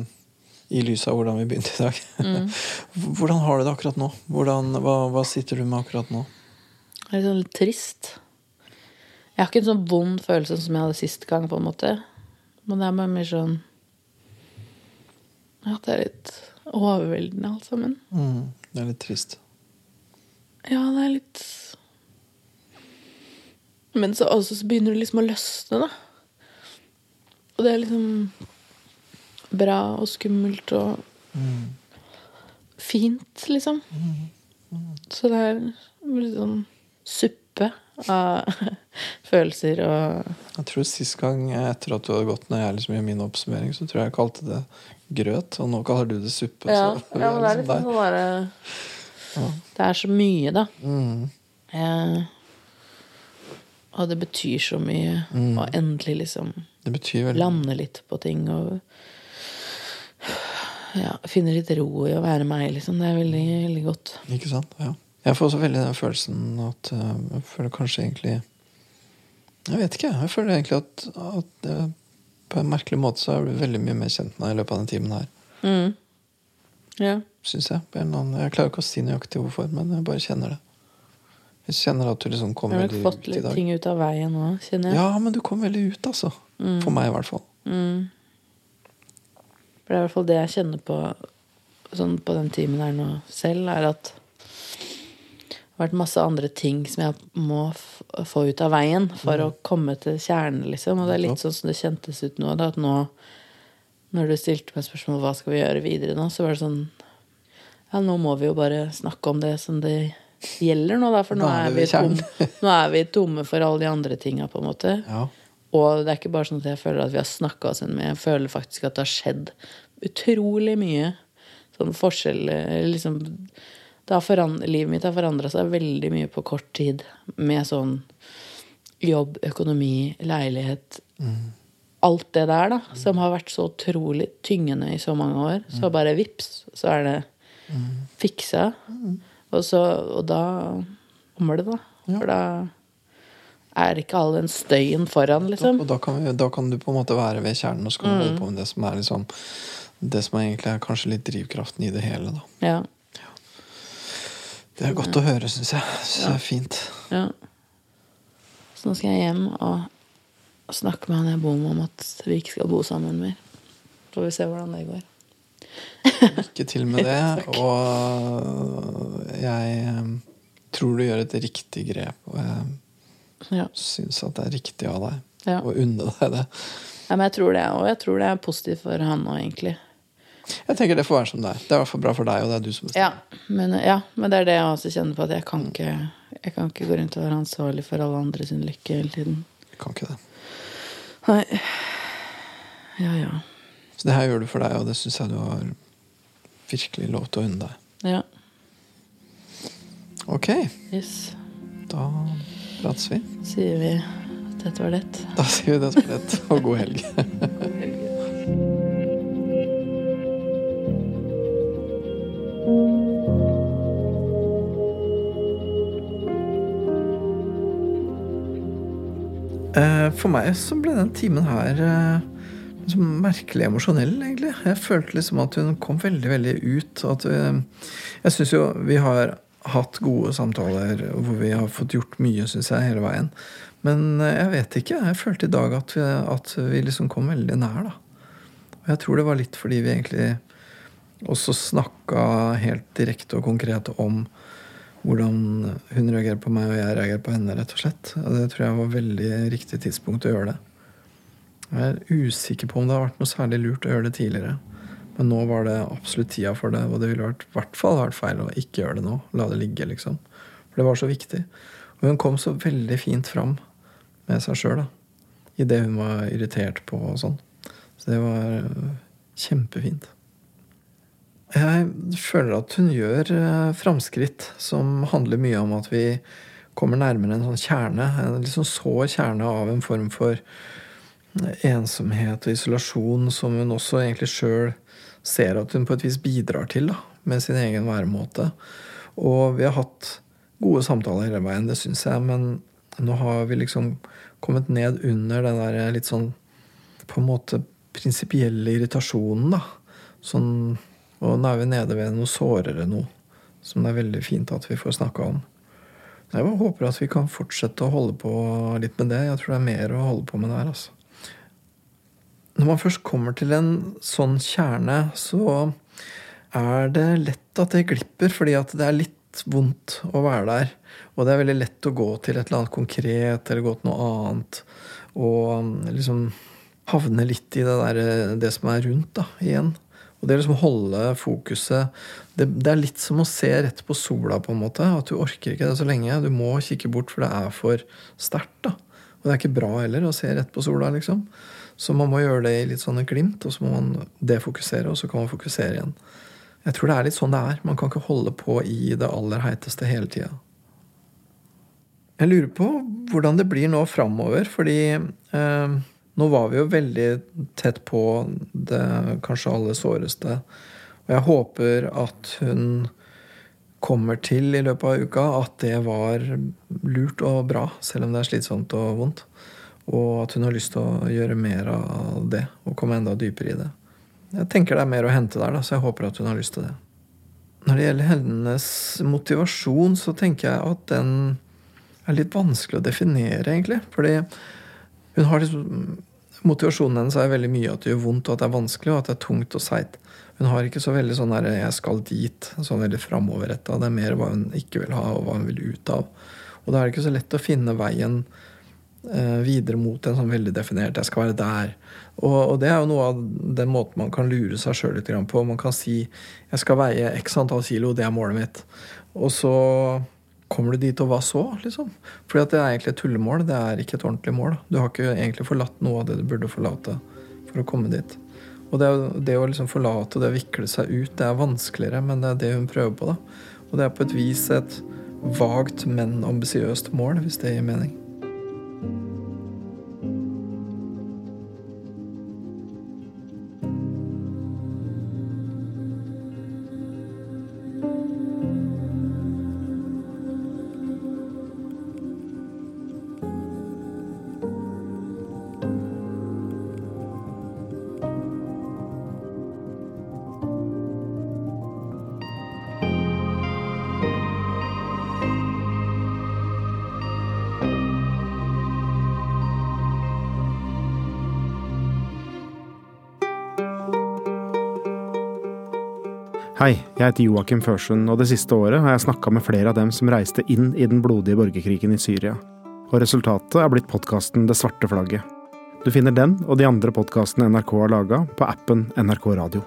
i lys av hvordan vi begynte i dag. hvordan har du det akkurat nå? Hvordan, hva, hva sitter du med akkurat nå? Det er litt sånn litt trist. Jeg har ikke en sånn vond følelse som jeg hadde sist gang, på en måte. Men det er bare mer sånn Ja, det er litt overveldende, alt sammen. Mm, det er litt trist. Ja, det er litt Men så også så begynner det liksom å løsne, da. Og det er liksom bra og skummelt og fint, liksom. Så det er litt sånn suppe av følelser og Jeg tror Sist gang etter at du hadde gått, når jeg liksom gjør min oppsummering, så tror jeg jeg kalte det grøt, og nå kaller du det suppe. Ja, så ja men det er liksom litt sånn der. derre Det er så mye, da. Mm, Eh, og det betyr så mye å endelig liksom lande litt på ting og ja, finne litt ro i å være meg, liksom. Det er veldig, veldig godt. Ikke sant? Ja. Jeg får også veldig den følelsen at eh, Jeg føler kanskje egentlig Jeg vet ikke. Jeg føler egentlig at, at eh, på en merkelig måte så jeg blitt veldig mye mer kjent med deg i løpet av den timen her. Mm. Ja. Syns jeg. Jeg klarer ikke å si nøyaktig hvorfor, men jeg bare kjenner det. Jeg kjenner at du liksom kom veldig har i dag. fått har fått litt ting ut av veien nå, kjenner jeg. Ja, men du kom veldig ut, altså. For meg, i hvert fall. Mm. For det er i hvert fall det jeg kjenner på sånn på den timen her nå selv, er at vært masse andre ting som jeg må få ut av veien for å komme til kjernen, liksom. Og det er litt sånn som det kjentes ut nå, da, at nå når du stilte meg spørsmål hva skal vi gjøre videre nå, så var det sånn Ja, nå må vi jo bare snakke om det som det gjelder nå, da, for nå er vi vi tom, nå er vi tomme for alle de andre tinga, på en måte. Ja. Og det er ikke bare sånn at jeg føler at vi har snakka oss inn, men jeg føler faktisk at det har skjedd utrolig mye. Sånn forskjell eh, liksom, Livet mitt har forandra seg veldig mye på kort tid. Med sånn jobb, økonomi, leilighet Alt det der, da, som har vært så utrolig tyngende i så mange år. Så bare vips, så er det fiksa. Og, så, og da kommer det, da. For da er ikke all den støyen foran, liksom. Og da kan, vi, da kan du på en måte være ved kjernen, og så kan du holde på med det som er liksom Det som egentlig er kanskje litt drivkraften i det hele, da. Ja. Det er godt å høre, syns jeg. Synes jeg er fint. ja. Så nå skal jeg hjem og snakke med han jeg bor med om at vi ikke skal bo sammen mer. Får vi se hvordan det går. Lykke til med det. Og jeg eh, tror du gjør et riktig grep, og jeg Ja. syns at det er riktig av deg Ja. å unne deg det. ja men jeg tror det, og jeg tror det er positivt for han òg, egentlig. Jeg tenker det får være som det er. Det er i hvert fall bra for deg, og det er du som bestemmer. Ja men, ja, men det er det jeg også kjenner på, at jeg kan ikke, jeg kan ikke gå rundt og være ansvarlig for alle andre sin lykke hele tiden. Jeg kan ikke det. Nei. Ja, ja. Så det her gjør du for deg, og det syns jeg du har virkelig lov til å unne deg. Ja. Ok, Yes. da prates vi. Sier vi at dette var lett. Da sier vi det som lett, og god helg. for meg så ble den timen her eh, liksom merkelig emosjonell, egentlig. Jeg følte liksom at hun kom veldig, veldig ut. At vi, jeg syns jo vi har hatt gode samtaler hvor vi har fått gjort mye, syns jeg, hele veien. Men jeg vet ikke. Jeg følte i dag at vi, at vi liksom kom veldig nær, da. Og jeg tror det var litt fordi vi egentlig også snakka helt direkte og konkret om hvordan hun reagerer på meg, og jeg reagerer på henne, rett og slett. Og det tror jeg var veldig riktig tidspunkt å gjøre det. Jeg er usikker på om det har vært noe særlig lurt å gjøre det tidligere. Men nå var det absolutt tida for det, og det ville vært, i hvert fall vært feil å ikke gjøre det nå. La det ligge, liksom. For det var så viktig. Og hun kom så veldig fint fram med seg sjøl, I det hun var irritert på og sånn. Så det var kjempefint. Jeg føler at hun gjør eh, framskritt som handler mye om at vi kommer nærmere en sånn kjerne, en litt sånn sår kjerne av en form for ensomhet og isolasjon som hun også egentlig sjøl ser at hun på et vis bidrar til, da, med sin egen væremåte. Og vi har hatt gode samtaler hele veien, det syns jeg, men nå har vi liksom kommet ned under den der litt sånn på en måte prinsipielle irritasjonen, da. Sånn og nå er vi nede ved noe sårere nå, som det er veldig fint at vi får snakka om. Jeg håper at vi kan fortsette å holde på litt med det. Jeg tror det er mer å holde på med der. altså. Når man først kommer til en sånn kjerne, så er det lett at det glipper, fordi at det er litt vondt å være der. Og det er veldig lett å gå til et eller annet konkret eller gå til noe annet. Og liksom havne litt i det, der, det som er rundt, da, igjen. Og det å liksom holde fokuset det, det, er litt som å se rett på sola, på en måte. At du orker ikke det så lenge. Du må kikke bort, for det er for sterkt. da. Og det er ikke bra heller å se rett på sola, liksom. Så man må gjøre det i litt sånne glimt, og så må man defokusere, og så kan man fokusere igjen. Jeg tror det er litt sånn det er. Man kan ikke holde på i det aller heiteste hele tida. Jeg lurer på hvordan det blir nå framover, fordi eh, nå var vi jo veldig tett på det kanskje aller såreste. Og jeg håper at hun kommer til i løpet av uka at det var lurt og bra, selv om det er slitsomt og vondt. Og at hun har lyst til å gjøre mer av det og komme enda dypere i det. Jeg tenker det er mer å hente der, da, så jeg håper at hun har lyst til det. Når det gjelder hennes motivasjon, så tenker jeg at den er litt vanskelig å definere, egentlig. Fordi hun har liksom Motivasjonen hennes er veldig mye at det gjør vondt, og at det er vanskelig, og at det er tungt og seigt. Hun har ikke så veldig sånn der 'jeg skal dit', sånn veldig framoverretta. Det er mer hva hun ikke vil ha, og hva hun vil ut av. Og da er det ikke så lett å finne veien eh, videre mot en sånn veldig definert 'jeg skal være der'. Og, og det er jo noe av den måten man kan lure seg sjøl litt på. Man kan si 'jeg skal veie x antall kilo', det er målet mitt. Og så Kommer du dit, og hva så? liksom? Fordi at det er egentlig et tullemål. Det er ikke et ordentlig mål. Du har ikke egentlig forlatt noe av det du burde forlate for å komme dit. Og det, det å liksom forlate og det å vikle seg ut, det er vanskeligere, men det er det hun prøver på. da. Og det er på et vis et vagt, men ambisiøst mål, hvis det gir mening. Jeg heter Joakim Førsund, og det siste året har jeg snakka med flere av dem som reiste inn i den blodige borgerkrigen i Syria. Og resultatet er blitt podkasten Det svarte flagget. Du finner den og de andre podkastene NRK har laga, på appen NRK Radio.